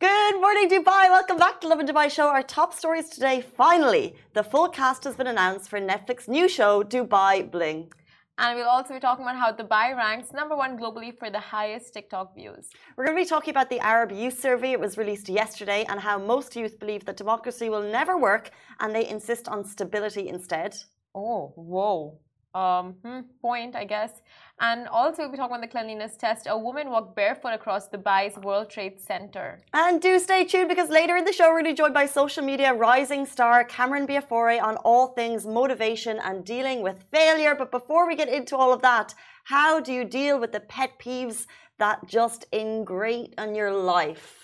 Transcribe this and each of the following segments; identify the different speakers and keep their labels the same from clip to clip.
Speaker 1: Good morning, Dubai. Welcome back to Lovin Dubai Show. Our top stories today. Finally, the full cast has been announced for Netflix new show Dubai Bling.
Speaker 2: And we'll also be talking about how Dubai ranks number one globally for the highest TikTok views.
Speaker 1: We're going to be talking about the Arab Youth Survey. It was released yesterday, and how most youth believe that democracy will never work and they insist on stability instead.
Speaker 2: Oh, whoa um, hmm, point, I guess. And also, we'll be talking about the cleanliness test. A woman walked barefoot across Dubai's World Trade Center.
Speaker 1: And do stay tuned because later in the show, we're going to be joined by social media rising star Cameron Biafore on all things motivation and dealing with failure. But before we get into all of that, how do you deal with the pet peeves that just ingrate on your life?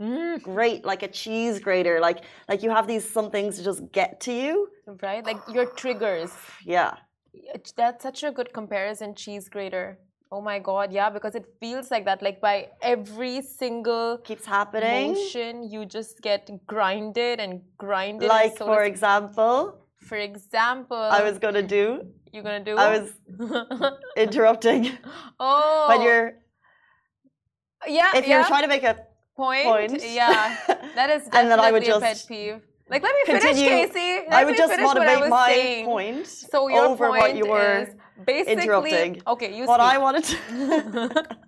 Speaker 1: Mm. Great, like a cheese grater, like like you have these some things to just get to you,
Speaker 2: right? Like your triggers.
Speaker 1: Yeah
Speaker 2: that's such a good comparison, cheese grater. Oh my god, yeah, because it feels like that. Like by every single
Speaker 1: keeps happening
Speaker 2: motion, you just get grinded and grinded.
Speaker 1: Like so for example.
Speaker 2: For example.
Speaker 1: I was gonna do.
Speaker 2: You're gonna do.
Speaker 1: I was interrupting.
Speaker 2: Oh.
Speaker 1: When you're.
Speaker 2: Yeah.
Speaker 1: If you're trying to make a
Speaker 2: point.
Speaker 1: point.
Speaker 2: Yeah. That is definitely
Speaker 1: and then I would
Speaker 2: a
Speaker 1: just
Speaker 2: pet peeve. Like, let me Continue. finish, Casey. Let
Speaker 1: I would just want to make my
Speaker 2: saying.
Speaker 1: point
Speaker 2: so your
Speaker 1: over
Speaker 2: point
Speaker 1: what you were
Speaker 2: basically,
Speaker 1: interrupting.
Speaker 2: Okay, you
Speaker 1: What
Speaker 2: speak.
Speaker 1: I wanted to...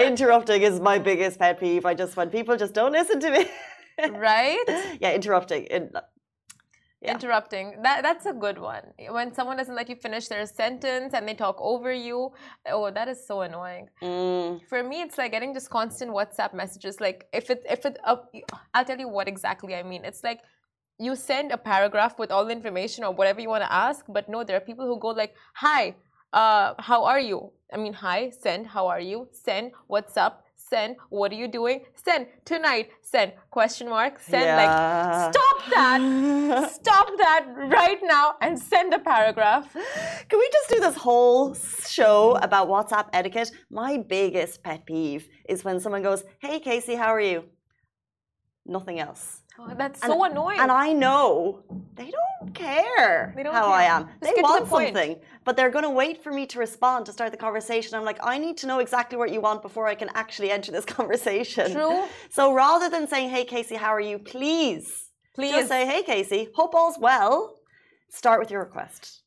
Speaker 1: interrupting is my biggest pet peeve. I just when people just don't listen to me.
Speaker 2: right?
Speaker 1: Yeah, interrupting. In,
Speaker 2: yeah. interrupting that that's a good one. When someone doesn't let you finish their sentence and they talk over you oh that is so annoying.
Speaker 1: Mm.
Speaker 2: for me it's like getting just constant whatsapp messages like if it if it uh, i'll tell you what exactly i mean. It's like you send a paragraph with all the information or whatever you want to ask but no there are people who go like hi uh, how are you? I mean hi send how are you? Send what's up send what are you doing? Send tonight send question mark send
Speaker 1: yeah.
Speaker 2: like stop that. Stop that right now and send a paragraph.
Speaker 1: Can we just do this whole show about whatsapp etiquette? My biggest pet peeve is when someone goes hey casey how are you? Nothing else
Speaker 2: Oh, that's and, so annoying.
Speaker 1: And I know they don't care
Speaker 2: they don't
Speaker 1: how
Speaker 2: care.
Speaker 1: I am.
Speaker 2: Just
Speaker 1: they want
Speaker 2: the
Speaker 1: something, but they're going to wait for me to respond to start the conversation. I'm like, I need to know exactly what you want before I can actually enter this conversation.
Speaker 2: True.
Speaker 1: So rather than saying, "Hey Casey, how are you?" Please,
Speaker 2: please
Speaker 1: just say, "Hey Casey, hope all's well." Start with your request.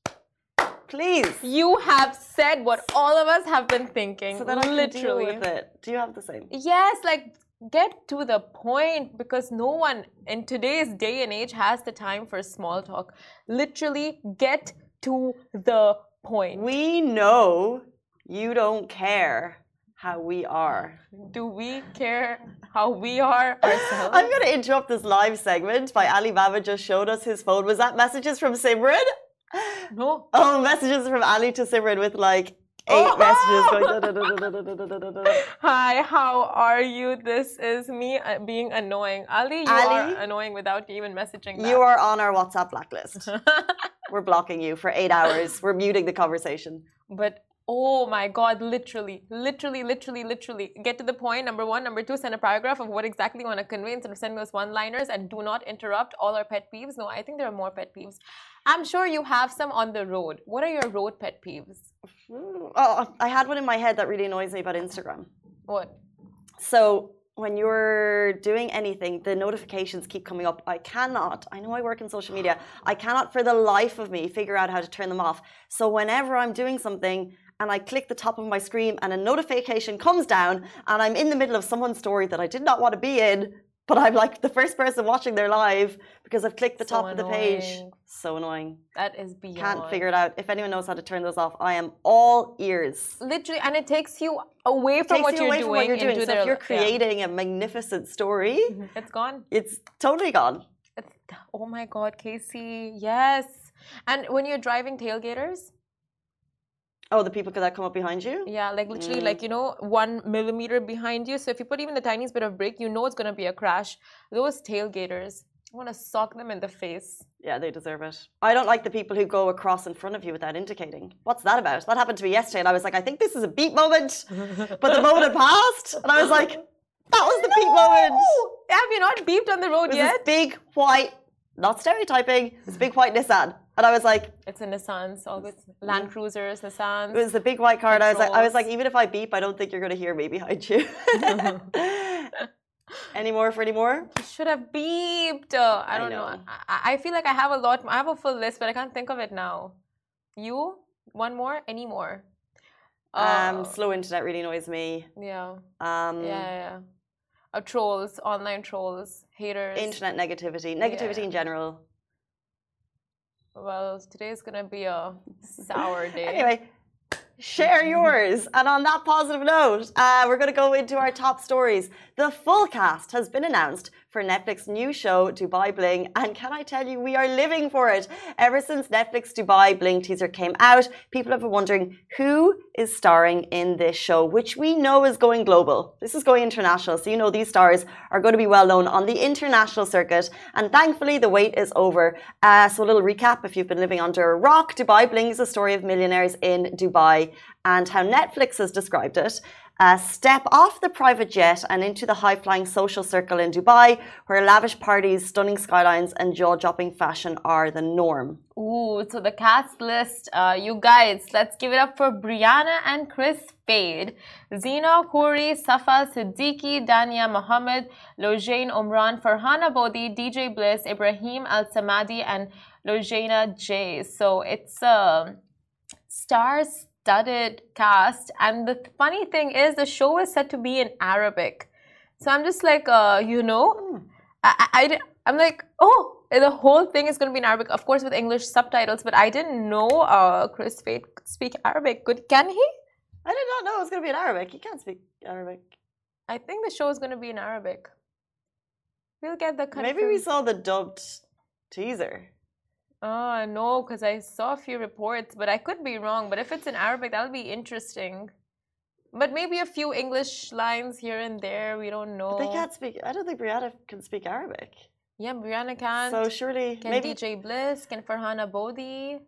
Speaker 1: Please.
Speaker 2: You have said what all of us have been thinking.
Speaker 1: So that I
Speaker 2: literally.
Speaker 1: with it. Do you have the same?
Speaker 2: Yes, like get to the point because no one in today's day and age has the time for small talk. Literally, get to the point.
Speaker 1: We know you don't care how we are.
Speaker 2: Do we care how we are ourselves?
Speaker 1: I'm going to interrupt this live segment by Ali Baba just showed us his phone. Was that messages from Simran?
Speaker 2: No.
Speaker 1: Oh, messages from Ali to Simran with like eight oh! messages going.
Speaker 2: Hi, how are you? This is me uh, being annoying. Ali, you Ali, are annoying without even messaging. That.
Speaker 1: You are on our WhatsApp blacklist. We're blocking you for eight hours. We're muting the conversation.
Speaker 2: But Oh my God, literally, literally, literally, literally. Get to the point. Number one. Number two, send a paragraph of what exactly you want to convey instead of sending those one liners and do not interrupt all our pet peeves. No, I think there are more pet peeves. I'm sure you have some on the road. What are your road pet peeves?
Speaker 1: Hmm, oh, I had one in my head that really annoys me about Instagram.
Speaker 2: What?
Speaker 1: So when you're doing anything, the notifications keep coming up. I cannot, I know I work in social media, I cannot for the life of me figure out how to turn them off. So whenever I'm doing something, and I click the top of my screen and a notification comes down and I'm in the middle of someone's story that I did not want to be in, but I'm like the first person watching their live because I've clicked the so top annoying. of the page. So annoying.
Speaker 2: That is beyond.
Speaker 1: Can't figure it out. If anyone knows how to turn those off, I am all ears.
Speaker 2: Literally, and it takes you away from, what,
Speaker 1: you
Speaker 2: you're
Speaker 1: away from what you're doing.
Speaker 2: So
Speaker 1: if you're creating yeah. a magnificent story, mm-hmm.
Speaker 2: it's gone.
Speaker 1: It's totally gone.
Speaker 2: It's, oh my God, Casey. Yes. And when you're driving tailgaters,
Speaker 1: Oh, the people that come up behind you?
Speaker 2: Yeah, like literally, mm. like, you know, one millimeter behind you. So if you put even the tiniest bit of brake, you know it's going to be a crash. Those tailgaters, I want to sock them in the face.
Speaker 1: Yeah, they deserve it. I don't like the people who go across in front of you without indicating. What's that about? That happened to me yesterday, and I was like, I think this is a beat moment. but the moment had passed, and I was like, that was the beat moment.
Speaker 2: Have you not beeped on the road yet?
Speaker 1: big white, not stereotyping, this big white Nissan. And I was like,
Speaker 2: "It's a Nissan, always Land Cruisers, Nissans."
Speaker 1: It was the big white car, and I was like, "I was like, even if I beep, I don't think you're going to hear me behind you." any more for any more?
Speaker 2: You should have beeped. Uh, I don't know.
Speaker 1: know.
Speaker 2: I, I feel like I have a lot. I have a full list, but I can't think of it now. You? One more? Any more?
Speaker 1: Um,
Speaker 2: Uh,
Speaker 1: slow internet really annoys me.
Speaker 2: yeah.
Speaker 1: Um,
Speaker 2: Yeah, yeah, yeah. Uh, trolls, online trolls, haters.
Speaker 1: Internet negativity, negativity
Speaker 2: Yeah.
Speaker 1: in general.
Speaker 2: Well, today's gonna be a sour day.
Speaker 1: Anyway, share yours. And on that positive note, uh, we're going to go into our top stories. The full cast has been announced for Netflix new show Dubai Bling, and can I tell you, we are living for it. Ever since Netflix Dubai Bling teaser came out, people have been wondering who is starring in this show, which we know is going global. This is going international, so you know these stars are going to be well known on the international circuit, and thankfully the wait is over. Uh, so a little recap: if you've been living under a rock, Dubai Bling is a story of millionaires in Dubai and how Netflix has described it. Uh, step off the private jet and into the high flying social circle in Dubai, where lavish parties, stunning skylines, and jaw dropping fashion are the norm.
Speaker 2: Ooh, so the cast list, uh, you guys, let's give it up for Brianna and Kris Fade, Zeina Khoury, Safa Siddiqui, Dania Mohammed, Lojain Omran, Farhana Bodi, DJ Bliss, Ebraheem Al Samadi, and Lojana J. So it's a star studded cast. And the funny thing is, the show is set to be in Arabic. So I'm just like, uh, you know, I, I, I, I'm like, oh, the whole thing is going to be in Arabic, of course, with English subtitles. But I didn't know uh, Kris Fade could speak Arabic. Good, can he?
Speaker 1: I did not know it was going to be in Arabic. He can't speak Arabic.
Speaker 2: I think the show is going to be in Arabic. We'll get the
Speaker 1: Maybe we saw the dubbed teaser.
Speaker 2: Oh no, because I saw a few reports, but I could be wrong. But if it's in Arabic, that'll be interesting. But maybe a few English lines here and there. We don't know.
Speaker 1: But they can't speak. I don't think Brianna can speak Arabic.
Speaker 2: Yeah, Brianna can.
Speaker 1: So surely,
Speaker 2: can
Speaker 1: maybe
Speaker 2: DJ Bliss? Can Farhana Bodi?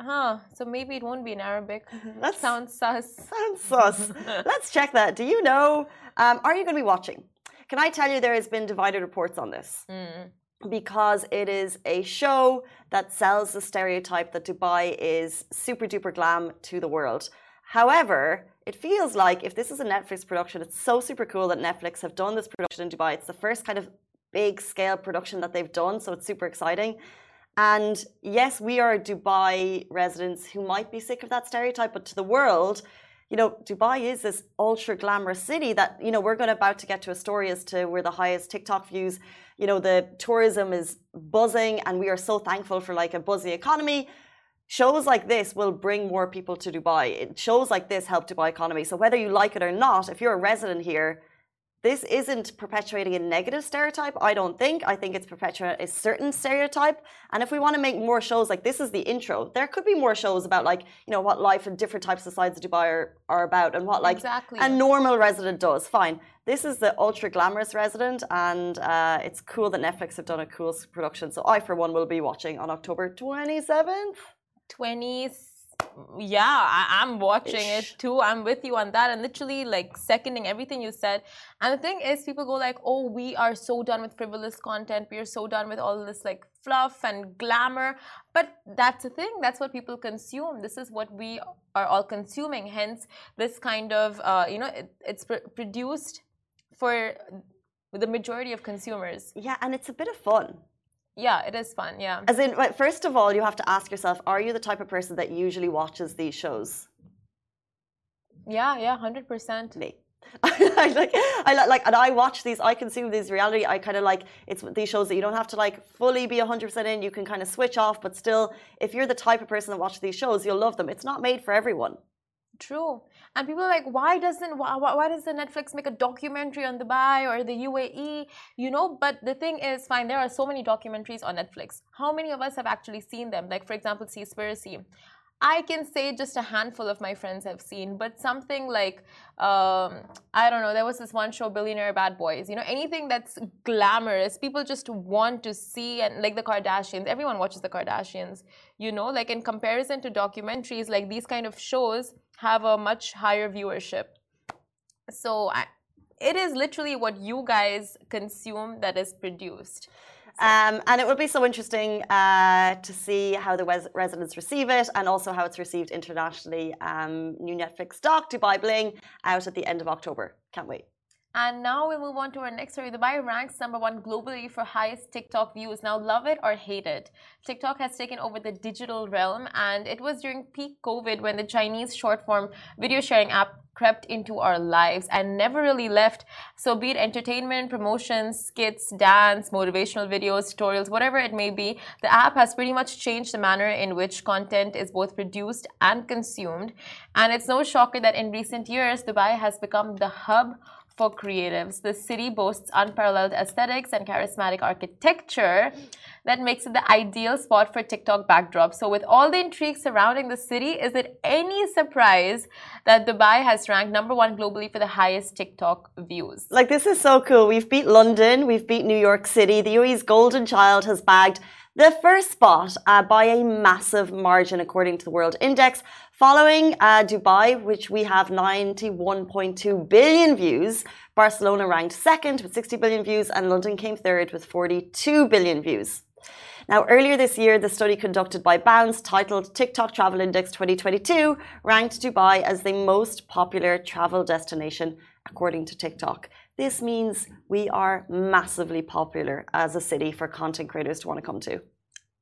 Speaker 2: Huh. So maybe it won't be in Arabic.
Speaker 1: That
Speaker 2: sounds sus.
Speaker 1: sounds sus. Let's check that. Do you know? Um, are you going to be watching? Can I tell you there has been divided reports on this?
Speaker 2: Mm.
Speaker 1: Because it is a show that sells the stereotype that Dubai is super duper glam to the world. However, it feels like if this is a Netflix production, it's so super cool that Netflix have done this production in Dubai. It's the first kind of big scale production that they've done, so it's super exciting. And yes, we are Dubai residents who might be sick of that stereotype, but to the world, you know, Dubai is this ultra glamorous city that, you know, we're going to about to get to a story as to where the highest TikTok views, you know, the tourism is buzzing and we are so thankful for like a buzzy economy. Shows like this will bring more people to Dubai. Shows like this help Dubai economy. So whether you like it or not, if you're a resident here, this isn't perpetuating a negative stereotype, I don't think. I think it's perpetuating a certain stereotype. And if we want to make more shows like this is the intro, there could be more shows about like, you know, what life and different types of sides of Dubai are, are about and what like
Speaker 2: Exactly.
Speaker 1: a normal resident does. Fine. This is the ultra glamorous resident, and uh, it's cool that Netflix have done a cool production. So I, for one, will be watching on October 27th.
Speaker 2: 20 yeah I, i'm watching it too. I'm with you on that. And literally like seconding everything you said. And the thing is people go like oh we are so done with frivolous content. We are so done with all this like fluff and glamour. But that's the thing. That's what people consume. This is what we are all consuming. Hence this kind of uh, you know it, it's pr- produced for the majority of consumers.
Speaker 1: Yeah, and it's a bit of fun.
Speaker 2: Yeah it is fun yeah
Speaker 1: As in, well, first of all, you have to ask yourself: Are you the type of person that usually watches these shows?
Speaker 2: yeah yeah 100%
Speaker 1: Me. I like, I li- like, and I watch these. I consume these reality. I kind of like it's these shows that you don't have to like fully be hundred percent in. You can kind of switch off, but still, if you're the type of person that watches these shows, you'll love them. It's not made for everyone.
Speaker 2: True. And people are like, why doesn't why, why does the Netflix make a documentary on Dubai or the UAE? You know, but the thing is, fine, there are so many documentaries on Netflix. How many of us have actually seen them? Like, for example, Seaspiracy. I can say just a handful of my friends have seen, but something like um, I don't know. There was this one show, Billionaire Bad Boys. You know, anything that's glamorous, people just want to see, and like the Kardashians, everyone watches the Kardashians. You know, like in comparison to documentaries, like these kind of shows have a much higher viewership. So I, it is literally what you guys consume that is produced.
Speaker 1: Um, and it will be so interesting uh, to see how the res- residents receive it and also how it's received internationally. Um, new Netflix doc, Dubai Bling, out at the end of October. Can't wait.
Speaker 2: And now we move on to our next story. Dubai ranks number one globally for highest TikTok views. Now, love it or hate it, TikTok has taken over the digital realm, and it was during peak COVID when the Chinese short form video sharing app crept into our lives and never really left. So, be it entertainment, promotions, skits, dance, motivational videos, tutorials, whatever it may be, the app has pretty much changed the manner in which content is both produced and consumed. And it's no shocker that in recent years, Dubai has become the hub for creatives. The city boasts unparalleled aesthetics and charismatic architecture that makes it the ideal spot for TikTok backdrop. So, with all the intrigue surrounding the city, is it any surprise that Dubai has ranked number one globally for the highest TikTok views?
Speaker 1: Like, this is so cool. We've beat London, we've beat New York City. The UAE's golden child has bagged the first spot uh, by a massive margin, according to the World Index, following uh, Dubai, which we have 91.2 billion views. Barcelona ranked second with 60 billion views, and London came third with 42 billion views. Now, earlier this year, the study conducted by Bounce, titled TikTok Travel Index 2022, ranked Dubai as the most popular travel destination according to TikTok. This means we are massively popular as a city for content creators to want to come to.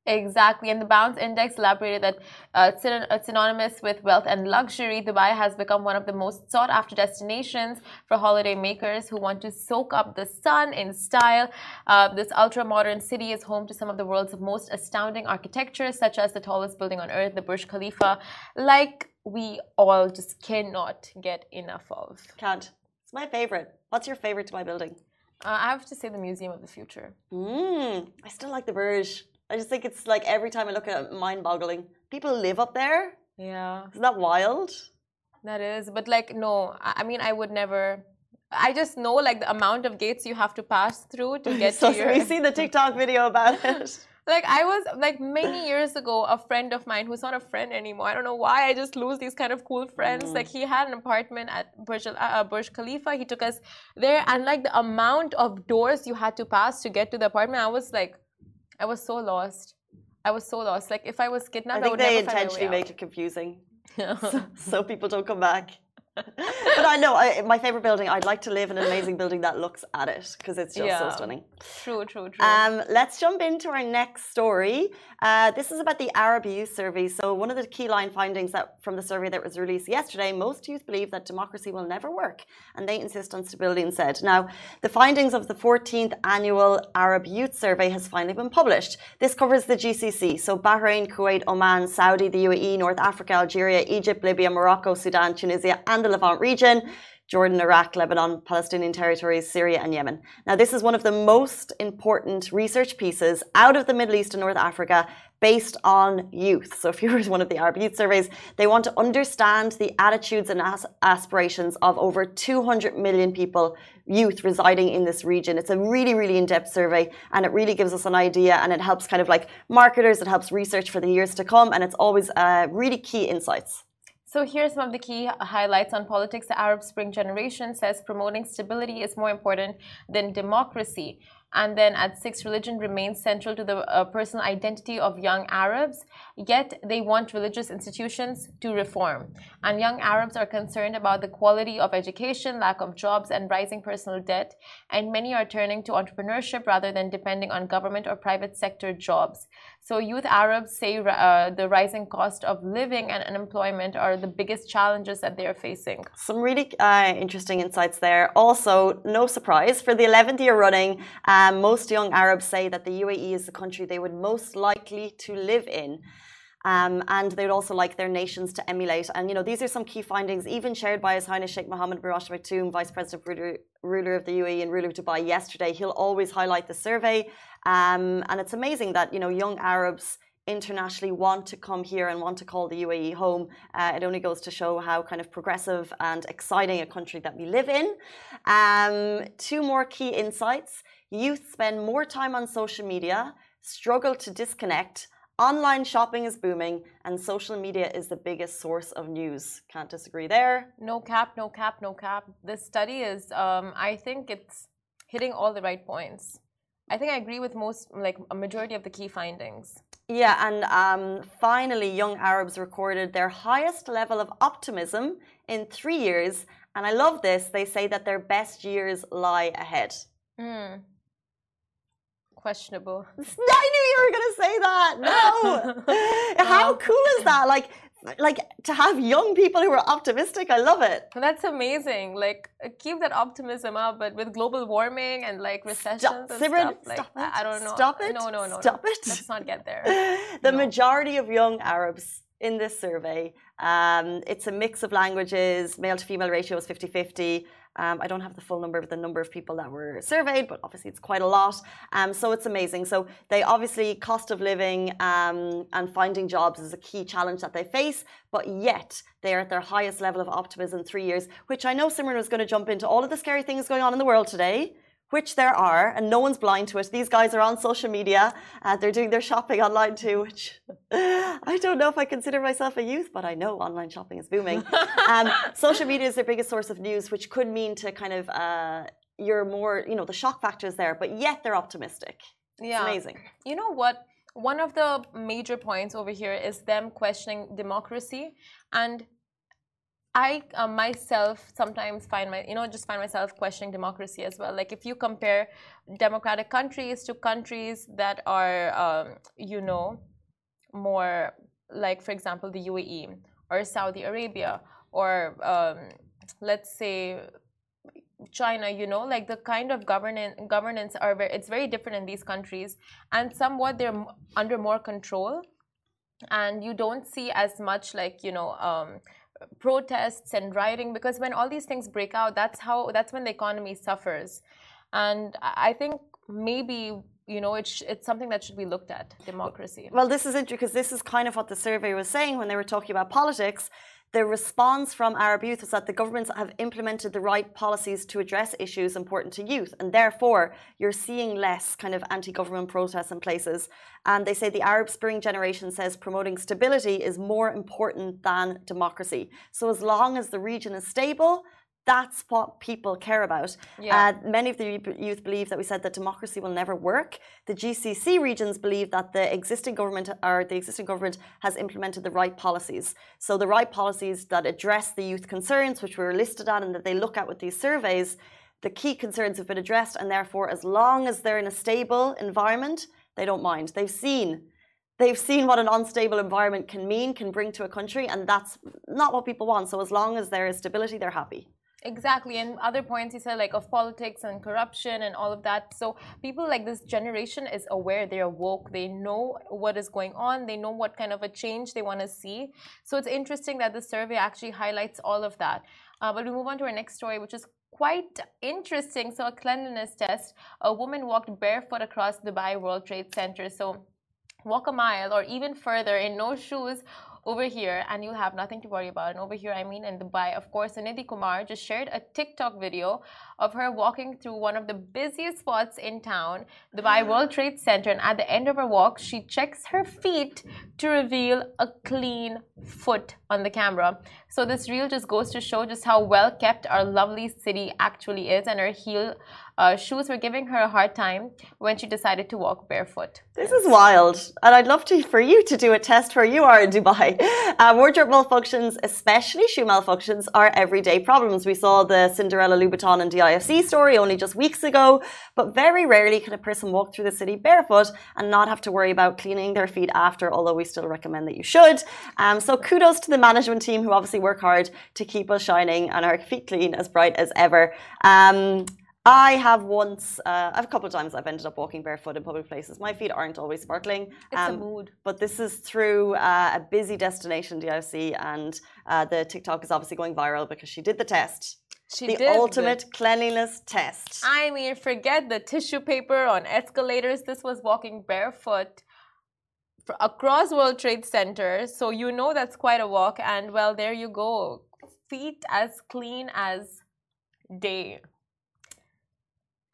Speaker 2: Exactly, and the Bounce Index elaborated that uh, it's synonymous with wealth and luxury. Dubai has become one of the most sought after destinations for holiday makers who want to soak up the sun in style. Uh, this ultra modern city is home to some of the world's most astounding architecture, such as the tallest building on earth, the Burj Khalifa, like we all just cannot get enough of.
Speaker 1: Can't. It's my favorite. What's your favorite Dubai building?
Speaker 2: Uh, I have to say the Museum of the Future.
Speaker 1: Mm, I still like the Burj. I just think it's like every time I look at it, mind boggling. People live up there.
Speaker 2: Yeah.
Speaker 1: Isn't that wild?
Speaker 2: That is. But like, no, I mean, I would never. I just know like the amount of gates you have to pass through to get
Speaker 1: so
Speaker 2: to your.
Speaker 1: we see the TikTok video about it.
Speaker 2: Like I was like many years ago, a friend of mine who's not a friend anymore. I don't know why. I just lose these kind of cool friends. Mm. Like he had an apartment at Burj, uh, Burj Khalifa. He took us there, and like the amount of doors you had to pass to get to the apartment, I was like, I was so lost. I was so lost. Like if I was kidnapped, I
Speaker 1: think
Speaker 2: I
Speaker 1: they intentionally make it confusing, so, so people don't come back. But I know I, my favorite building. I'd like to live in an amazing building that looks at it because it's just yeah. so stunning.
Speaker 2: True, true, true.
Speaker 1: Um, let's jump into our next story. Uh, this is about the Arab Youth Survey. So one of the key line findings that from the survey that was released yesterday, most youth believe that democracy will never work, and they insist on stability instead. Now, the findings of the 14th annual Arab Youth Survey has finally been published. This covers the GCC, so Bahrain, Kuwait, Oman, Saudi, the UAE, North Africa, Algeria, Egypt, Libya, Morocco, Sudan, Tunisia, and the Levant region. Jordan, Iraq, Lebanon, Palestinian territories, Syria, and Yemen. Now, this is one of the most important research pieces out of the Middle East and North Africa based on youth. So, if you were one of the Arab youth surveys, they want to understand the attitudes and as aspirations of over 200 million people, youth residing in this region. It's a really, really in depth survey, and it really gives us an idea and it helps kind of like marketers, it helps research for the years to come, and it's always uh, really key insights.
Speaker 2: So here's some of the key highlights on politics. The Arab Spring generation says promoting stability is more important than democracy. And then at six, religion remains central to the uh, personal identity of young Arabs, yet they want religious institutions to reform. And young Arabs are concerned about the quality of education, lack of jobs, and rising personal debt. And many are turning to entrepreneurship rather than depending on government or private sector jobs. So, youth Arabs say uh, the rising cost of living and unemployment are the biggest challenges that they are facing.
Speaker 1: Some really uh, interesting insights there. Also, no surprise, for the 11th year running, um, most young Arabs say that the UAE is the country they would most likely to live in. Um, and they'd also like their nations to emulate. And you know, these are some key findings, even shared by His Highness Sheikh Mohammed bin Rashid Al Maktoum, Vice President, ruler, ruler of the UAE and ruler of Dubai, yesterday. He'll always highlight the survey, um, and it's amazing that you know young Arabs internationally want to come here and want to call the UAE home. Uh, it only goes to show how kind of progressive and exciting a country that we live in. Um, two more key insights: youth spend more time on social media, struggle to disconnect Online shopping is booming, and social media is the biggest source of news. Can't disagree there.
Speaker 2: No cap, no cap, no cap. This study is, um, I think it's hitting all the right points. I think I agree with most, like a majority of the key findings.
Speaker 1: Yeah, and um, finally, young Arabs recorded their highest level of optimism in three years And I love this. They say that their best years lie ahead.
Speaker 2: Mm. Questionable.
Speaker 1: I knew you were going to say that. No. How cool is that? Like, like to have young people who are optimistic. I love it.
Speaker 2: That's amazing. Like, keep that optimism up. But with global warming and like recessions
Speaker 1: Stop,
Speaker 2: and
Speaker 1: Simran,
Speaker 2: stuff, like,
Speaker 1: stop
Speaker 2: I,
Speaker 1: it.
Speaker 2: I don't know.
Speaker 1: Stop it.
Speaker 2: No, no, no.
Speaker 1: Stop
Speaker 2: no.
Speaker 1: it.
Speaker 2: Let's not get there.
Speaker 1: the
Speaker 2: No.
Speaker 1: majority of young Arabs in this survey, um, it's a mix of languages, male to female ratio is 50 50. Um, I don't have the full number of the number of people that were surveyed, but obviously it's quite a lot. Um, so it's amazing. So they obviously cost of living um, and finding jobs is a key challenge that they face, but yet they are at their highest level of optimism in three years, which I know Simran was going to jump into all of the scary things going on in the world today which there are, and no one's blind to it. These guys are on social media, uh, they're doing their shopping online too, which I don't know if I consider myself a youth, but I know online shopping is booming. um, social media is their biggest source of news, which could mean to kind of uh, you're more, you know, the shock factor is there, but yet they're optimistic. It's
Speaker 2: Yeah.
Speaker 1: amazing.
Speaker 2: You know what? One of the major points over here is them questioning democracy, and I uh, myself sometimes find my you know just find myself questioning democracy as well. Like if you compare democratic countries to countries that are um, you know more like for example the UAE or Saudi Arabia or um, let's say China, you know, like the kind of governance governance are very, it's very different in these countries, and somewhat they're under more control, and you don't see as much like you know um, protests and rioting because when all these things break out, that's how that's when the economy suffers, and I think maybe you know it's it's something that should be looked at democracy.
Speaker 1: Well, this is interesting because this is kind of what the survey was saying when they were talking about politics. The response from Arab youth was that the governments have implemented the right policies to address issues important to youth, and therefore you're seeing less kind of anti-government protests in places. And they say the Arab Spring generation says promoting stability is more important than democracy. So as long as the region is stable, that's what people care about.
Speaker 2: Yeah.
Speaker 1: Uh, many of the youth believe that we said that democracy will never work. The GCC regions believe that the existing government or the existing government has implemented the right policies. So the right policies that address the youth concerns, which were listed at and that they look at with these surveys, the key concerns have been addressed, and therefore, as long as they're in a stable environment, they don't mind. They've seen. They've seen what an unstable environment can mean, can bring to a country, and that's not what people want. So, as long as there is stability, they're happy.
Speaker 2: Exactly, and other points he said like of politics and corruption and all of that. So people like this generation is aware, they are woke, they know what is going on, they know what kind of a change they want to see. So it's interesting that the survey actually highlights all of that. Uh, but we move on to our next story, which is quite interesting. So a cleanliness test, a woman walked barefoot across Dubai World Trade Center. So walk a mile or even further in no shoes over here and you'll have nothing to worry about. And over here, I mean in Dubai, of course, Nidhi Kumar just shared a TikTok video of her walking through one of the busiest spots in town, Dubai World Trade Center. And at the end of her walk, she checks her feet to reveal a clean foot on the camera. So this reel just goes to show just how well kept our lovely city actually is. And her heel uh, shoes were giving her a hard time when she decided to walk barefoot.
Speaker 1: This is wild, and I'd love to for you to do a test where you are in Dubai. Uh, wardrobe malfunctions, especially shoe malfunctions, are everyday problems. We saw the Cinderella Louboutin and DIFC story only just weeks ago, but very rarely can a person walk through the city barefoot and not have to worry about cleaning their feet after. Although we still recommend that you should. Um, so kudos to the management team who obviously work hard to keep us shining and our feet clean, as bright as ever. Um, I have once, uh, a couple of times, I've ended up walking barefoot in public places. My feet aren't always sparkling.
Speaker 2: It's a
Speaker 1: um,
Speaker 2: mood.
Speaker 1: But this is through uh, a busy destination, DIC, and uh, the TikTok is obviously going viral because she did the test.
Speaker 2: She
Speaker 1: the
Speaker 2: did
Speaker 1: ultimate cleanliness test.
Speaker 2: I mean, forget the tissue paper on escalators. This was walking barefoot across World Trade Center. So you know that's quite a walk. And well, there you go. Feet as clean as day.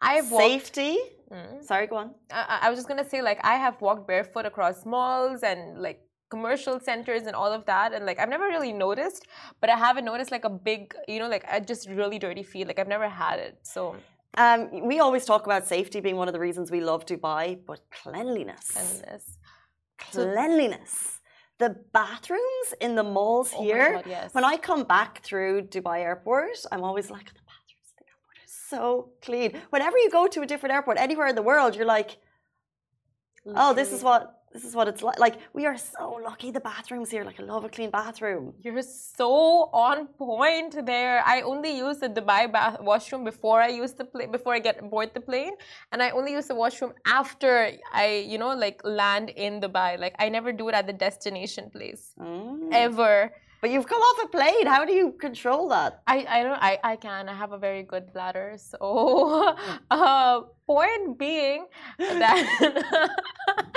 Speaker 2: I've walked.
Speaker 1: Safety.
Speaker 2: Mm.
Speaker 1: Sorry, go on.
Speaker 2: I, I was just gonna say, like, I have walked barefoot across malls and like commercial centers and all of that, and like I've never really noticed, but I haven't noticed like a big, you know, like I just really dirty feet. Like I've never had it. So
Speaker 1: Um, we always talk about safety being one of the reasons we love Dubai, but cleanliness.
Speaker 2: cleanliness.
Speaker 1: Cleanliness. the bathrooms in the malls
Speaker 2: Oh my
Speaker 1: here.
Speaker 2: God, yes.
Speaker 1: When I come back through Dubai Airport, I'm always like, the bathrooms at the airport are so clean. Whenever you go to a different airport, anywhere in the world, you're like, oh, this is what this is what it's like. Like we are so lucky. The bathrooms here, like I love a clean bathroom.
Speaker 2: You're so on point there. I only use the Dubai bath washroom before I use the plane before I get aboard the plane, and I only use the washroom after I, you know, like land in Dubai. Like I never do it at the destination place
Speaker 1: Mm.
Speaker 2: ever.
Speaker 1: But you've come off a plane. How do you control that?
Speaker 2: I, I don't I, I can. I have a very good bladder so uh, point being that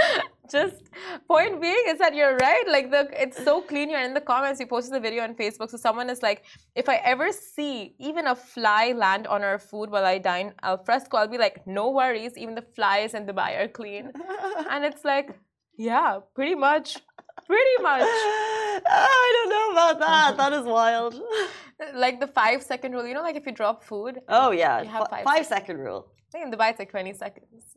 Speaker 2: just point being is that you're right. Like the it's so clean. You're in the comments. You posted the video on Facebook. So someone is like if I ever see even a fly land on our food while I dine al fresco I'll be like no worries. Even the flies in Dubai are clean and it's like yeah pretty much. Pretty much.
Speaker 1: I don't know about that. That uh-huh. is wild.
Speaker 2: like the five second rule you know like if you drop food
Speaker 1: Oh yeah,
Speaker 2: You have
Speaker 1: Fi-
Speaker 2: five
Speaker 1: five second rule.
Speaker 2: I think in Dubai it's like 20 seconds.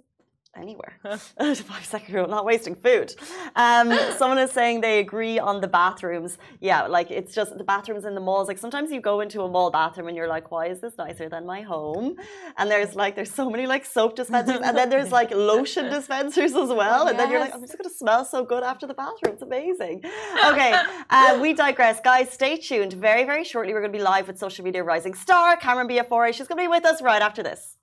Speaker 1: Anywhere. five second rule, not wasting food. Um, someone is saying they agree on the bathrooms. Yeah, like it's just the bathrooms in the malls. Like sometimes you go into a mall bathroom and you're like, why is this nicer than my home? And there's like there's so many like soap dispensers, and then there's like lotion dispensers as well. And then you're like, I'm just gonna smell so good after the bathroom. It's amazing. Okay, uh, we digress, guys. Stay tuned. Very very shortly, we're gonna be live with social media rising star Cameron Biafore. She's gonna be with us right after this.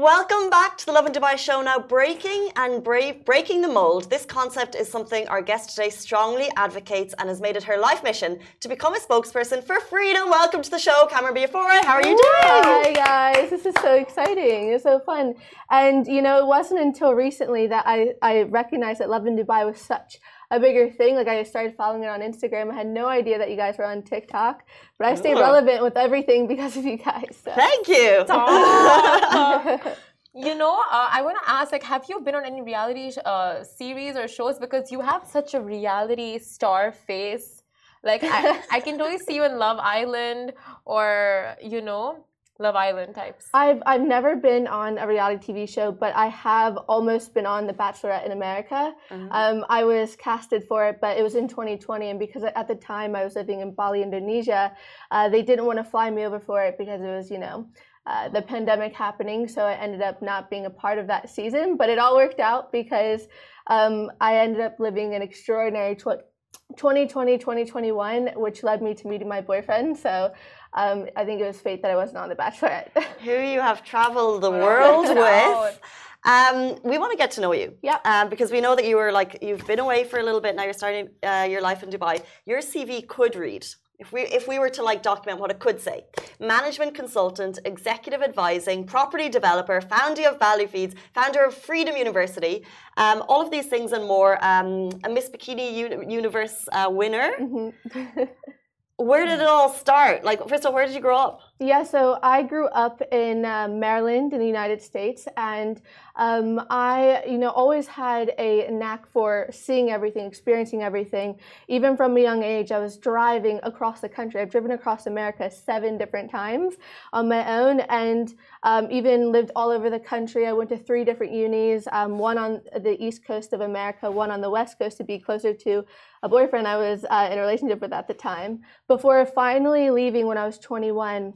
Speaker 1: Welcome back to the Lovin Dubai show. Now, breaking and brave, breaking the mold. This concept is something our guest today strongly advocates and has made it her life mission to become a spokesperson for freedom. Welcome to the show, Cameron Biafore. How are you doing?
Speaker 3: Hi guys, this is so exciting. It's so fun. And you know, it wasn't until recently that I, I recognized that Lovin Dubai was such a bigger thing. Like I started following it on Instagram. I had no idea that you guys were on TikTok, but I stayed
Speaker 1: Oh.
Speaker 3: relevant with everything because of you guys. So.
Speaker 1: Thank you.
Speaker 2: You know, uh, I want to ask, like, have you been on any reality uh, series or shows? Because you have such a reality star face. Like, I, I can totally see you in Love Island or, you know, Love Island types.
Speaker 3: I've I've never been on a reality TV show, but I have almost been on The Bachelorette in America.
Speaker 1: Mhm.
Speaker 3: Um, I was casted for it, but it was in 2020, and because at the time I was living in Bali, Indonesia, uh, they didn't want to fly me over for it because it was, you know, uh, the pandemic happening. So I ended up not being a part of that season, but it all worked out because um, I ended up living an extraordinary tw- 2020, 2021, which led me to meeting my boyfriend. So um, I think it was fate that I wasn't on The Bachelorette.
Speaker 1: Who you have traveled the world with. Um, we want to get to know you.
Speaker 3: Yeah.
Speaker 1: Um, because we know that you were like you've been away for a little bit now. You're starting uh, your life in Dubai. Your CV could read. If we if we were to like document what it could say, management consultant, executive advising, property developer, founder of Value Feeds, founder of Freedom University, um, all of these things and more. Um, a Miss Bikini Uni- Universe uh, winner.
Speaker 3: Mhm.
Speaker 1: Where did it all start? Like, first of all, where did you grow up?
Speaker 3: Yeah, so I grew up in uh, Maryland in the United States, and um, I, you know, always had a knack for seeing everything, experiencing everything. Even from a young age, I was driving across the country. I've driven across America seven different times on my own, and um, even lived all over the country. I went to three different unis, um, one on the east coast of America, one on the west coast to be closer to a boyfriend I was uh, in a relationship with at the time. Before finally leaving when I was 21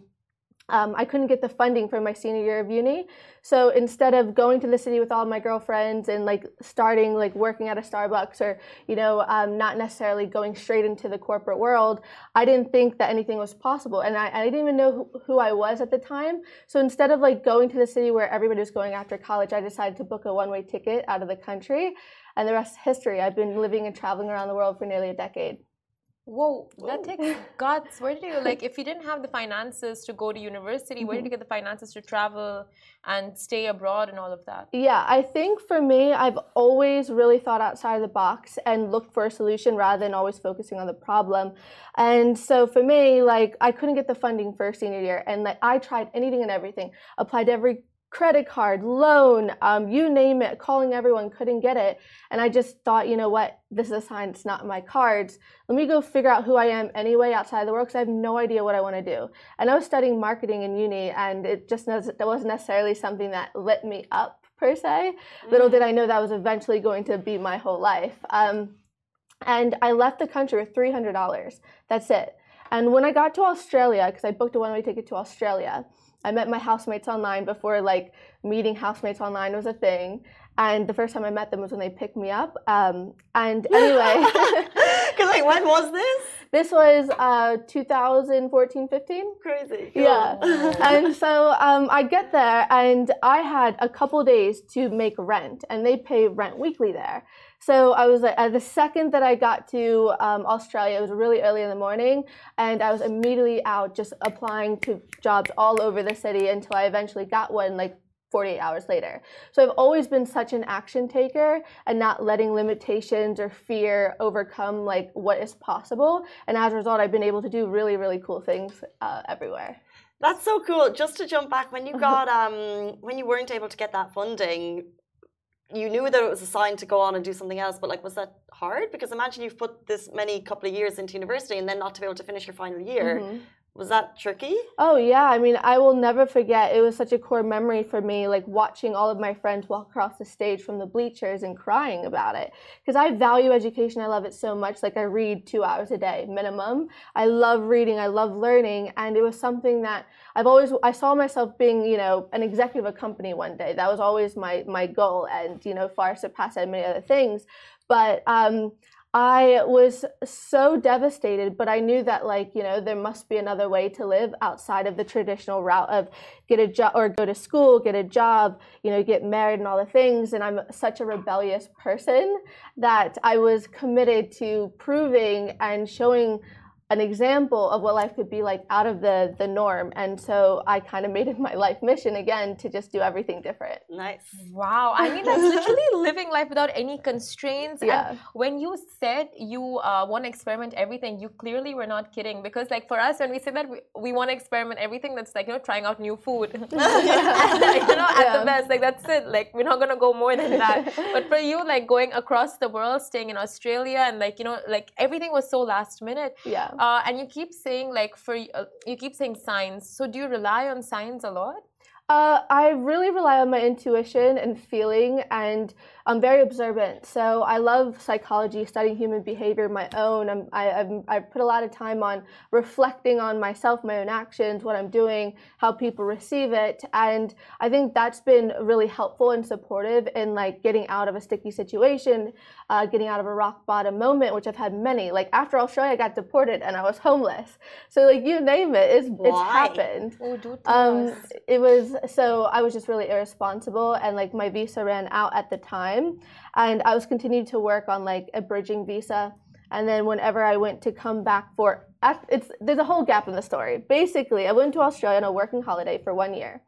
Speaker 3: um, I couldn't get the funding for my senior year of uni. So instead of going to the city with all my girlfriends and like starting like working at a Starbucks or you know um, not necessarily going straight into the corporate world, I didn't think that anything was possible, and I, I didn't even know who, who I was at the time. So instead of like going to the city where everybody was going after college, I decided to book a one-way ticket out of the country, and the rest is history. I've been living and traveling around the world for nearly a decade.
Speaker 2: Whoa, that takes guts. Where did you like if you didn't have the finances to go to university, where did you mm-hmm. get the finances to travel and stay abroad and all of that?
Speaker 3: Yeah, I think for me, I've always really thought outside of the box and looked for a solution rather than always focusing on the problem. And so for me, like I couldn't get the funding for senior year, and like I tried anything and everything, applied to every credit card, loan, um, you name it, calling everyone, couldn't get it. And I just thought, you know what, this is a sign it's not in my cards. Let me go figure out who I am anyway outside of the world because I have no idea what I want to do. And I was studying marketing in uni, and it just that wasn't necessarily something that lit me up per se. Mm. Little did I know that was eventually going to be my whole life. Um, and I left the country with $300. That's it. And when I got to Australia, because I booked a one way ticket to Australia, I met my housemates online before like meeting housemates online was a thing. And the first time I met them was when they picked me up. Um, and anyway,
Speaker 1: because like when was this?
Speaker 3: This was uh, 2014, 15.
Speaker 1: Crazy.
Speaker 3: Yeah. and so um, I get there and I had a couple days to make rent, and they pay rent weekly there. So I was like, uh, the second that I got to um, Australia, it was really early in the morning, and I was immediately out just applying to jobs all over the city until I eventually got one like 48 hours later. So I've always been such an action taker and not letting limitations or fear overcome like what is possible. And as a result, I've been able to do really, really cool things uh, everywhere.
Speaker 1: That's so cool. Just to jump back, when you got um, when you weren't able to get that funding, you knew that it was a sign to go on and do something else, but like, was that hard? Because imagine you've put this many couple of years into university and then not to be able to finish your final year. Mm-hmm. Was that tricky?
Speaker 3: Oh yeah, I mean, I will never forget. It was such a core memory for me, like watching all of my friends walk across the stage from the bleachers and crying about it. Because I value education, I love it so much. Like I read two hours a day minimum. I love reading, I love learning, and it was something that I've always I saw myself being, you know, an executive of a company one day. That was always my my goal, and you know, far surpassed many other things. But um, I was so devastated, but I knew that like, you know, there must be another way to live outside of the traditional route of get a job or go to school, get a job, you know, get married and all the things. And I'm such a rebellious person that I was committed to proving and showing an example of what life could be like out of the the norm. And so i kind of made it my life mission again to just do everything different.
Speaker 1: Nice.
Speaker 2: Wow. I mean that's literally living life without any constraints.
Speaker 3: Yeah.
Speaker 2: and when you said you uh, want to experiment everything you clearly were not kidding. Because like for us when we say that we, we want to experiment everything that's like you know trying out new food. And, you know at yeah. the best like that's it. Like we're not gonna go more than that. But for you like going across the world staying in australia and like you know like everything was so last minute.
Speaker 3: Yeah
Speaker 2: uh, and you keep saying like for uh, you keep saying signs. So do you rely on signs a lot?
Speaker 3: Uh, I really rely on my intuition and feeling, and I'm very observant. So I love psychology, studying human behavior, my own. I'm, I, I've, I've put a lot of time on reflecting on myself, my own actions, what I'm doing, how people receive it, and I think that's been really helpful and supportive in like getting out of a sticky situation, uh, getting out of a rock bottom moment, which I've had many. Like after Australia, I got deported and I was homeless. So like you name it, it's, it's happened.
Speaker 2: Oh,
Speaker 3: um, it was so I was just really irresponsible, and like my visa ran out at the time time and I was continuing to work on like a bridging visa and then whenever I went to come back for it's there's a whole gap in the story. Basically, I went to Australia on a working holiday for one year,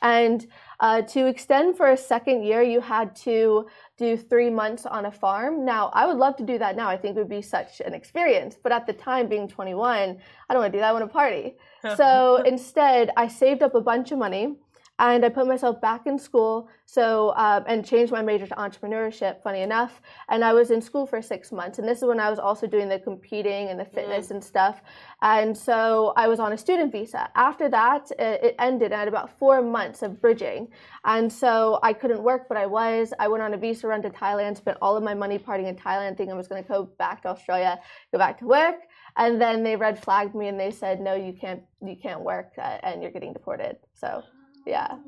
Speaker 3: and uh, to extend for a second year, you had to do three months on a farm. Now, I would love to do that now. I think it would be such an experience. But at the time, being 21, I don't want to do that. I want to party. so instead, I saved up a bunch of money and I put myself back in school. So um, and changed my major to entrepreneurship. Funny enough, and I was in school for six months, and this is when I was also doing the competing and the fitness mm. and stuff. And so I was on a student visa. After that, it, it ended. I had about four months of bridging, and so I couldn't work, but I was. I went on a visa run to Thailand, spent all of my money partying in Thailand, thinking I was going to go back to Australia, go back to work and then they red flagged me and they said no you can't you can't work uh, and you're getting deported so yeah.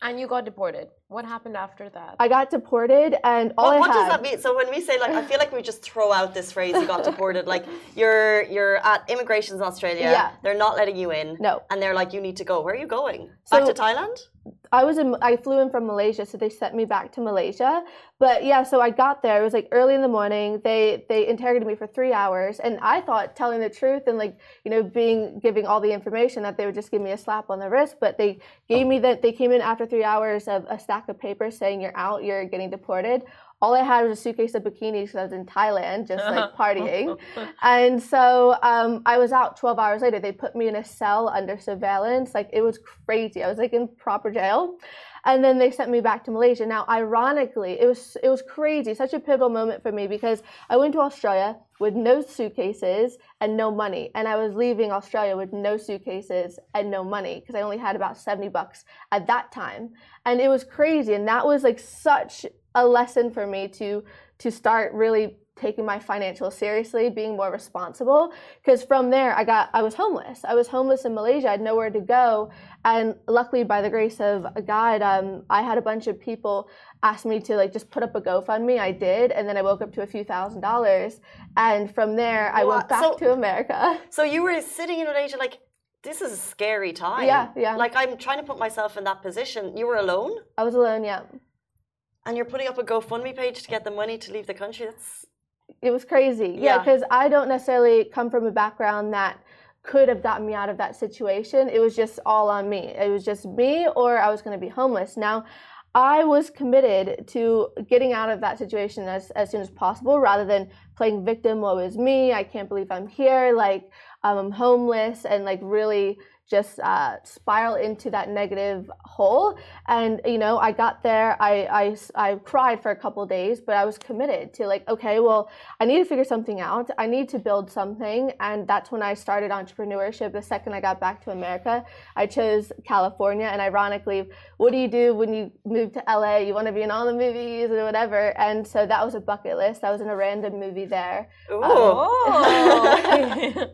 Speaker 2: And you got deported. What happened after that?
Speaker 3: I got deported, and all
Speaker 1: well,
Speaker 3: what
Speaker 1: does that mean? So when we say like, I feel like we just throw out this phrase "you got deported." Like you're you're at immigration's Australia.
Speaker 3: Yeah.
Speaker 1: They're not letting you in.
Speaker 3: No.
Speaker 1: And they're like, you need to go. Where are you going? Back to Thailand?
Speaker 3: I was in, I flew in from Malaysia, so they sent me back to Malaysia. But yeah, so I got there. It was like early in the morning. They they interrogated me for three hours, and I thought telling the truth and like you know being giving all the information that they would just give me a slap on the wrist. But they gave oh. me that they came in after three hours of a stack of papers saying you're out, you're getting deported all I had was a suitcase of bikinis because I was in Thailand, just like partying. and so um, I was out 12 hours later. They put me in a cell under surveillance. Like it was crazy. I was like in proper jail. And then they sent me back to Malaysia. Now, ironically, it was it was crazy, such a pivotal moment for me because I went to Australia with no suitcases and no money, and I was leaving Australia with no suitcases and no money because I only had about 70 bucks at that time. And it was crazy, and that was like such a lesson for me to to start really taking my financial seriously, being more responsible. Because from there, I got I was homeless. I was homeless in Malaysia. I had nowhere to go, and luckily, by the grace of God, um, I had a bunch of people ask me to like just put up a GoFundMe. I did, and then I woke up to a few thousand dollars. And from there, I went back so, to America.
Speaker 1: So you were sitting in Malaysia, like this is a scary time.
Speaker 3: Yeah, yeah.
Speaker 1: Like I'm trying to put myself in that position. You were alone.
Speaker 3: I was alone. Yeah.
Speaker 1: And you're putting up a GoFundMe page to get the money to leave the country. That's
Speaker 3: it was crazy. Yeah, because yeah, I don't necessarily come from a background that could have gotten me out of that situation. It was just all on me. It was just me, or I was going to be homeless. Now, I was committed to getting out of that situation as, as soon as possible rather than playing victim. Woe is me. I can't believe I'm here. Like, um, I'm homeless and like really just uh, spiral into that negative hole. And you know, I got there. I, I I cried for a couple days, but I was committed to like, okay, well, I need to figure something out. I need to build something, and that's when I started entrepreneurship. The second I got back to America, I chose California. And ironically, what do you do when you move to LA? You want to be in all the movies or whatever. And so that was a bucket list. I was in a random movie there.
Speaker 1: Um, oh.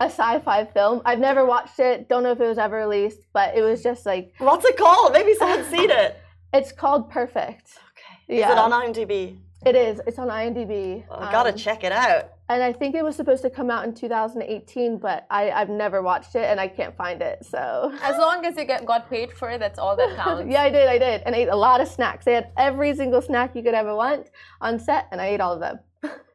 Speaker 3: a sci-fi film. I've never watched it. Don't know if it was ever released, but it was just like.
Speaker 1: What's it called? Maybe someone's seen it.
Speaker 3: It's called Perfect.
Speaker 1: Okay. Yeah. Is it on IMDb?
Speaker 3: It is. It's on IMDb.
Speaker 1: Um, gotta check it out.
Speaker 3: And I think it was supposed to come out in 2018, but I, I've never watched it and I can't find it. So
Speaker 2: as long as you get got paid for it, that's all that counts.
Speaker 3: yeah, I did. I did, and ate a lot of snacks. They had every single snack you could ever want on set, and I ate all of them.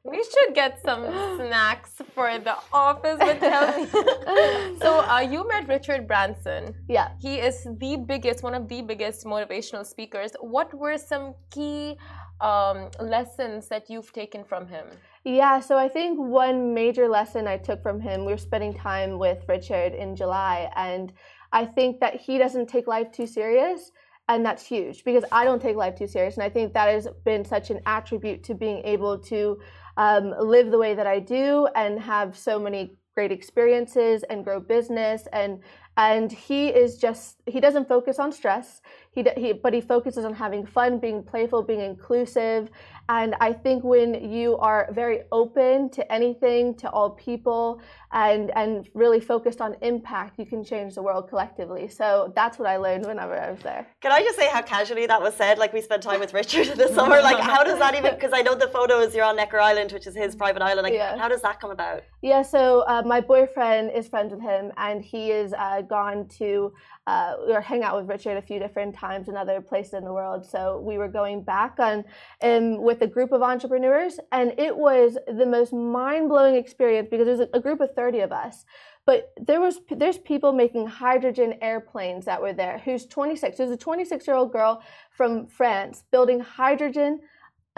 Speaker 2: We should get some snacks for the office. with me. so uh, you met Richard Branson.
Speaker 3: Yeah.
Speaker 2: He is the biggest, one of the biggest motivational speakers. What were some key um, lessons that you've taken from him?
Speaker 3: Yeah, so I think one major lesson I took from him, we were spending time with Richard in July, and I think that he doesn't take life too serious and that's huge because I don't take life too serious, and I think that has been such an attribute to being able to um, live the way that I do and have so many great experiences and grow business. And and he is just he doesn't focus on stress. He, he but he focuses on having fun being playful being inclusive and I think when you are very open to anything, to all people, and and really focused on impact, you can change the world collectively. So that's what I learned whenever I was there.
Speaker 1: Can I just say how casually that was said? Like we spent time with Richard this summer. Like how does that even? Because I know the photos you're on Necker Island, which is his private island. Like yeah. how does that come about?
Speaker 3: Yeah. So uh, my boyfriend is friends with him, and he is uh, gone to uh, or hang out with Richard a few different times in other places in the world. So we were going back on um, with a group of entrepreneurs, and it was the most mind blowing experience because it was a group of 30 of us. But there was there's people making hydrogen airplanes that were there. Who's 26? There's a 26 year old girl from France building hydrogen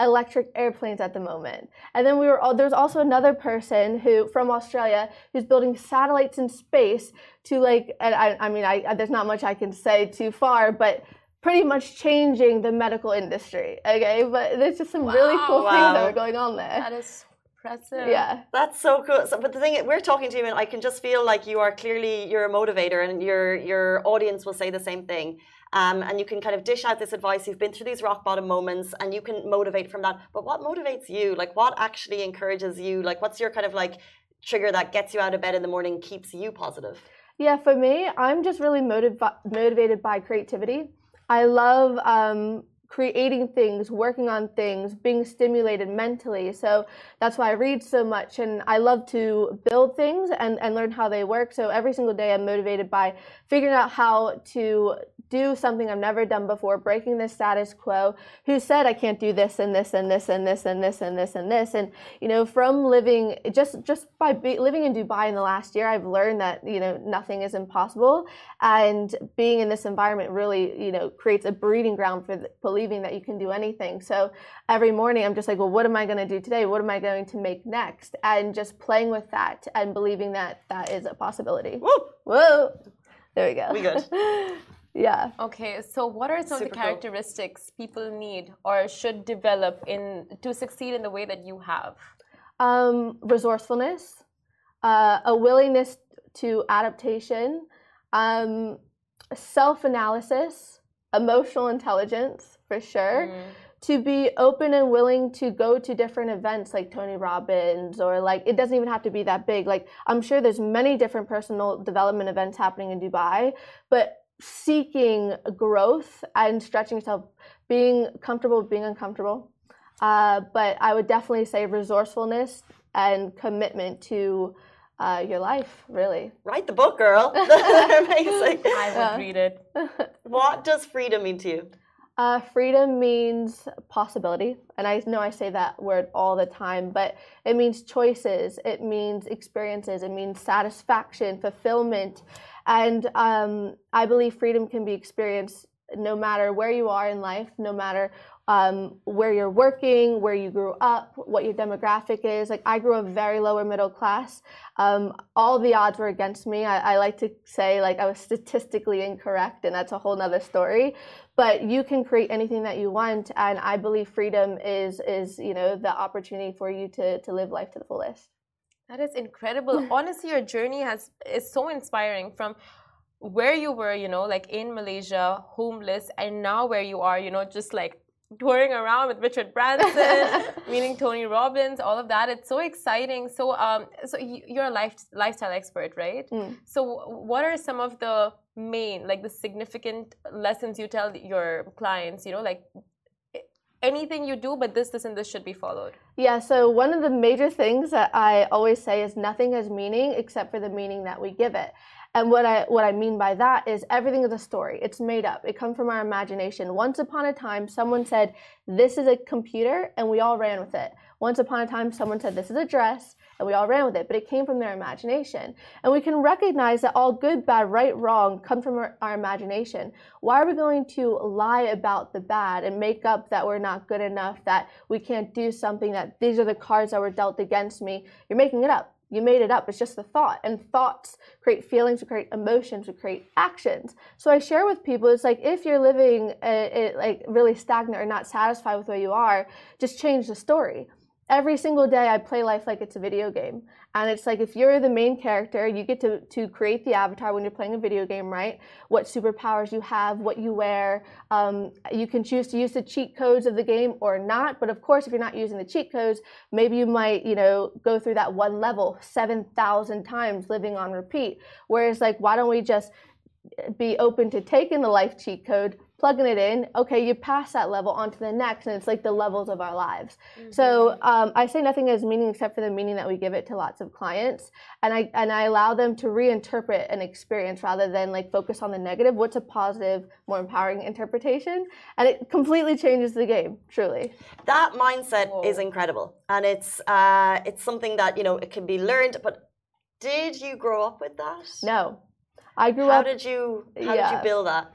Speaker 3: electric airplanes at the moment. And then we were all, there's also another person who from Australia who's building satellites in space to like I, I mean I there's not much I can say too far, but pretty much changing the medical industry. Okay, but there's just some wow, really cool wow. things that are going on there.
Speaker 2: That is impressive.
Speaker 3: Yeah,
Speaker 1: that's so cool. So, but the thing is, we're talking to you, and I can just feel like you are clearly you're a motivator, and your your audience will say the same thing. Um, and you can kind of dish out this advice. You've been through these rock bottom moments, and you can motivate from that. But what motivates you? Like, what actually encourages you? Like, what's your kind of like trigger that gets you out of bed in the morning, keeps you positive?
Speaker 3: Yeah, for me, I'm just really motiv- motivated by creativity. I love um, creating things, working on things, being stimulated mentally. So that's why I read so much and I love to build things and, and learn how they work. So every single day I'm motivated by figuring out how to do something I've never done before, breaking the status quo, who said I can't do this and this and this and this and this and this and this. And, you know, from living just just by be, living in Dubai in the last year, I've learned that, you know, nothing is impossible. And being in this environment really, you know, creates a breeding ground for the, believing that you can do anything. So every morning I'm just like, well, what am I going to do today? What am I going to make next? And just playing with that and believing that that is a possibility.
Speaker 1: Whoa!
Speaker 3: Whoa! There we go.
Speaker 1: We good.
Speaker 3: yeah.
Speaker 2: Okay, so what are some
Speaker 1: Super
Speaker 2: of the
Speaker 1: cool.
Speaker 2: characteristics people need or should develop in to succeed in the way that you have?
Speaker 3: Um, resourcefulness, uh, a willingness to adaptation, um, self-analysis, emotional intelligence for sure.
Speaker 2: Mm.
Speaker 3: to be open and willing to go to different events like Tony Robbins or like it doesn't even have to be that big. Like I'm sure there's many different personal development events happening in Dubai, but seeking growth and stretching yourself, being comfortable being uncomfortable. Uh, but I would definitely say resourcefulness and commitment to uh, your life, really.
Speaker 1: Write the book, girl. Amazing.
Speaker 2: I would
Speaker 3: Yeah.
Speaker 2: read it.
Speaker 1: What does freedom mean to you?
Speaker 3: Uh, freedom means possibility. And I know I say that word all the time, but it means choices, it means experiences, it means satisfaction, fulfillment. And um, I believe freedom can be experienced no matter where you are in life, no matter um, where you're working, where you grew up, what your demographic is. Like I grew up very lower middle class. Um, all the odds were against me. I, I like to say like I was statistically incorrect, and that's a whole nother story. But you can create anything that you want, and I believe freedom is is you know the opportunity for you to to live life to the fullest.
Speaker 2: That is incredible. Honestly, your journey has is so inspiring from where you were, you know, like in Malaysia, homeless, and now where you are, you know, just like touring around with Richard Branson, meeting Tony Robbins, all of that. It's so exciting. So, um, so you're a life lifestyle expert, right?
Speaker 3: Mm.
Speaker 2: So, what are some of the main, like the significant lessons you tell your clients? You know, like anything you do, but this, this, and this should be followed.
Speaker 3: Yeah, so one of the major things that I always say is nothing has meaning except for the meaning that we give it. And what I what I mean by that is everything is a story. It's made up. It comes from our imagination. Once upon a time, someone said, "This is a computer," and we all ran with it. Once upon a time, someone said, "This is a dress," and we all ran with it. But it came from their imagination, and we can recognize that all good, bad, right, wrong come from our, our imagination. Why are we going to lie about the bad and make up that we're not good enough, that we can't do something, that these are the cards that were dealt against me? You're making it up. You made it up. It's just the thought. And thoughts create feelings, we create emotions, we create actions. So I share with people it's like if you're living uh, it, like really stagnant or not satisfied with where you are, just change the story. Every single day I play life like it's a video game. And it's like if you're the main character, you get to, to create the avatar when you're playing a video game, right? What superpowers you have, what you wear. Um, you can choose to use the cheat codes of the game or not. But of course, if you're not using the cheat codes, maybe you might, you know, go through that one level 7,000 times living on repeat. Whereas, like, why don't we just be open to taking the life cheat code, plugging it in. Okay, you pass that level onto the next, and it's like the levels of our lives. So um, I say nothing has meaning except for the meaning that we give it to lots of clients, and I and I allow them to reinterpret an experience rather than like focus on the negative. What's a positive, more empowering interpretation? And it completely changes the game. Truly.
Speaker 1: That mindset
Speaker 2: Whoa.
Speaker 1: is incredible, and it's uh, it's something that you know it can be learned. But did you grow up with that?
Speaker 3: No, I grew
Speaker 1: How
Speaker 3: up.
Speaker 1: did you how did you build that?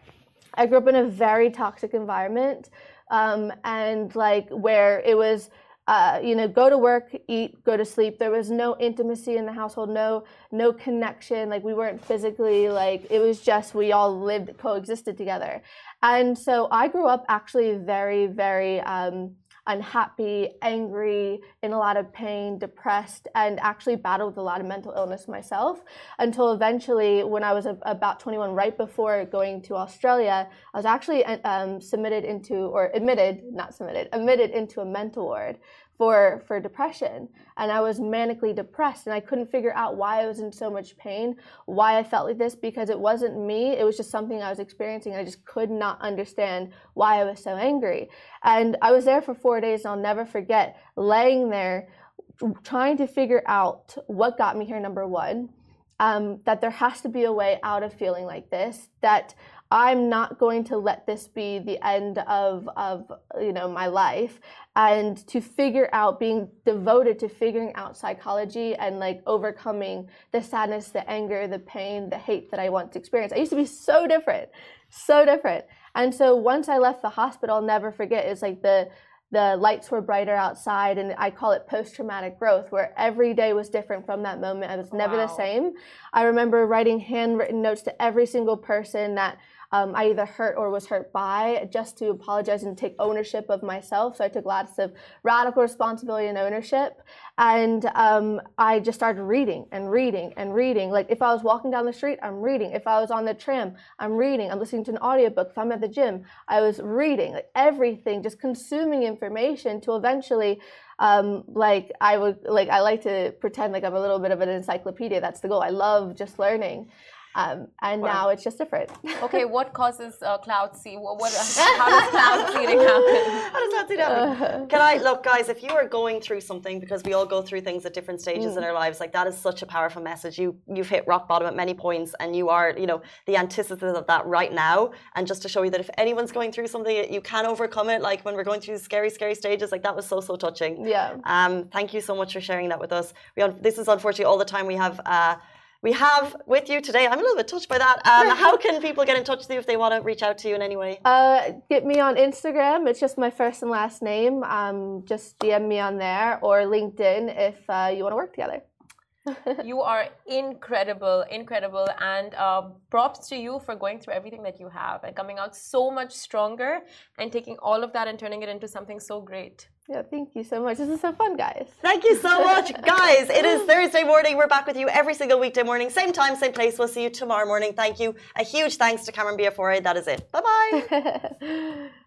Speaker 3: I grew up in a very toxic environment, um, and like where it was, uh, you know, go to work, eat, go to sleep. There was no intimacy in the household, no no connection. Like we weren't physically like it was just we all lived coexisted together, and so I grew up actually very very. Um, unhappy, angry, in a lot of pain, depressed, and actually battled with a lot of mental illness myself until eventually, when I was a, about 21, right before going to Australia, I was actually um, submitted into, or admitted, not submitted, admitted into a mental ward for for depression. And i was manically depressed and i couldn't figure out why i was in so much pain why i felt like this because it wasn't me. It was just something i was experiencing i just could not understand why i was so angry. And i was there for four days and i'll never forget laying there trying to figure out what got me here number one um, that there has to be a way out of feeling like this that I'm not going to let this be the end of of you know my life and to figure out being devoted to figuring out psychology and like overcoming the sadness, the anger, the pain, the hate that I want to experience. I used to be so different, so different. And so once I left the hospital, I'll never forget it's like the the lights were brighter outside and i call it post-traumatic growth where every day was different from that moment i was never wow. the same i remember writing handwritten notes to every single person that um, I either hurt or was hurt by, just to apologize and take ownership of myself. So I took lots of radical responsibility and ownership. And um, I just started reading and reading and reading. Like if I was walking down the street, I'm reading. If I was on the tram, I'm reading. I'm listening to an audiobook. If I'm at the gym, I was reading. Like everything, just consuming information to eventually um, like I would like I like to pretend like I'm a little bit of an encyclopedia. That's the goal. I love just learning. Um, and wow. now it's just different.
Speaker 2: okay, what causes uh, cloud seeding? What, what, how does cloud seeding happen?
Speaker 1: how does cloud seeding happen? Can I look, guys? If you are going through something, because we all go through things at different stages mm. in our lives, like that is such a powerful message. You you've hit rock bottom at many points, and you are, you know, the antithesis of that right now. And just to show you that if anyone's going through something, you can overcome it. Like when we're going through scary, scary stages, like that was so so touching.
Speaker 3: Yeah.
Speaker 1: Um. Thank you so much for sharing that with us. We this is unfortunately all the time we have. Uh, we have with you today. I'm a little bit touched by that. Um, how can people get in touch with you if they want to reach out to you in any way?
Speaker 3: Uh, get me on Instagram. It's just my first and last name. Um, just DM me on there or LinkedIn if uh, you want to work together.
Speaker 2: you are incredible, incredible, and uh, props to you for going through everything that you have and coming out so much stronger and taking all of that and turning it into something so great.
Speaker 3: Yeah, thank you so much. This is so fun, guys.
Speaker 1: Thank you so much, guys. It is Thursday morning. We're back with you every single weekday morning, same time, same place. We'll see you tomorrow morning. Thank you. A huge thanks to Cameron Biafore. That is it. Bye bye.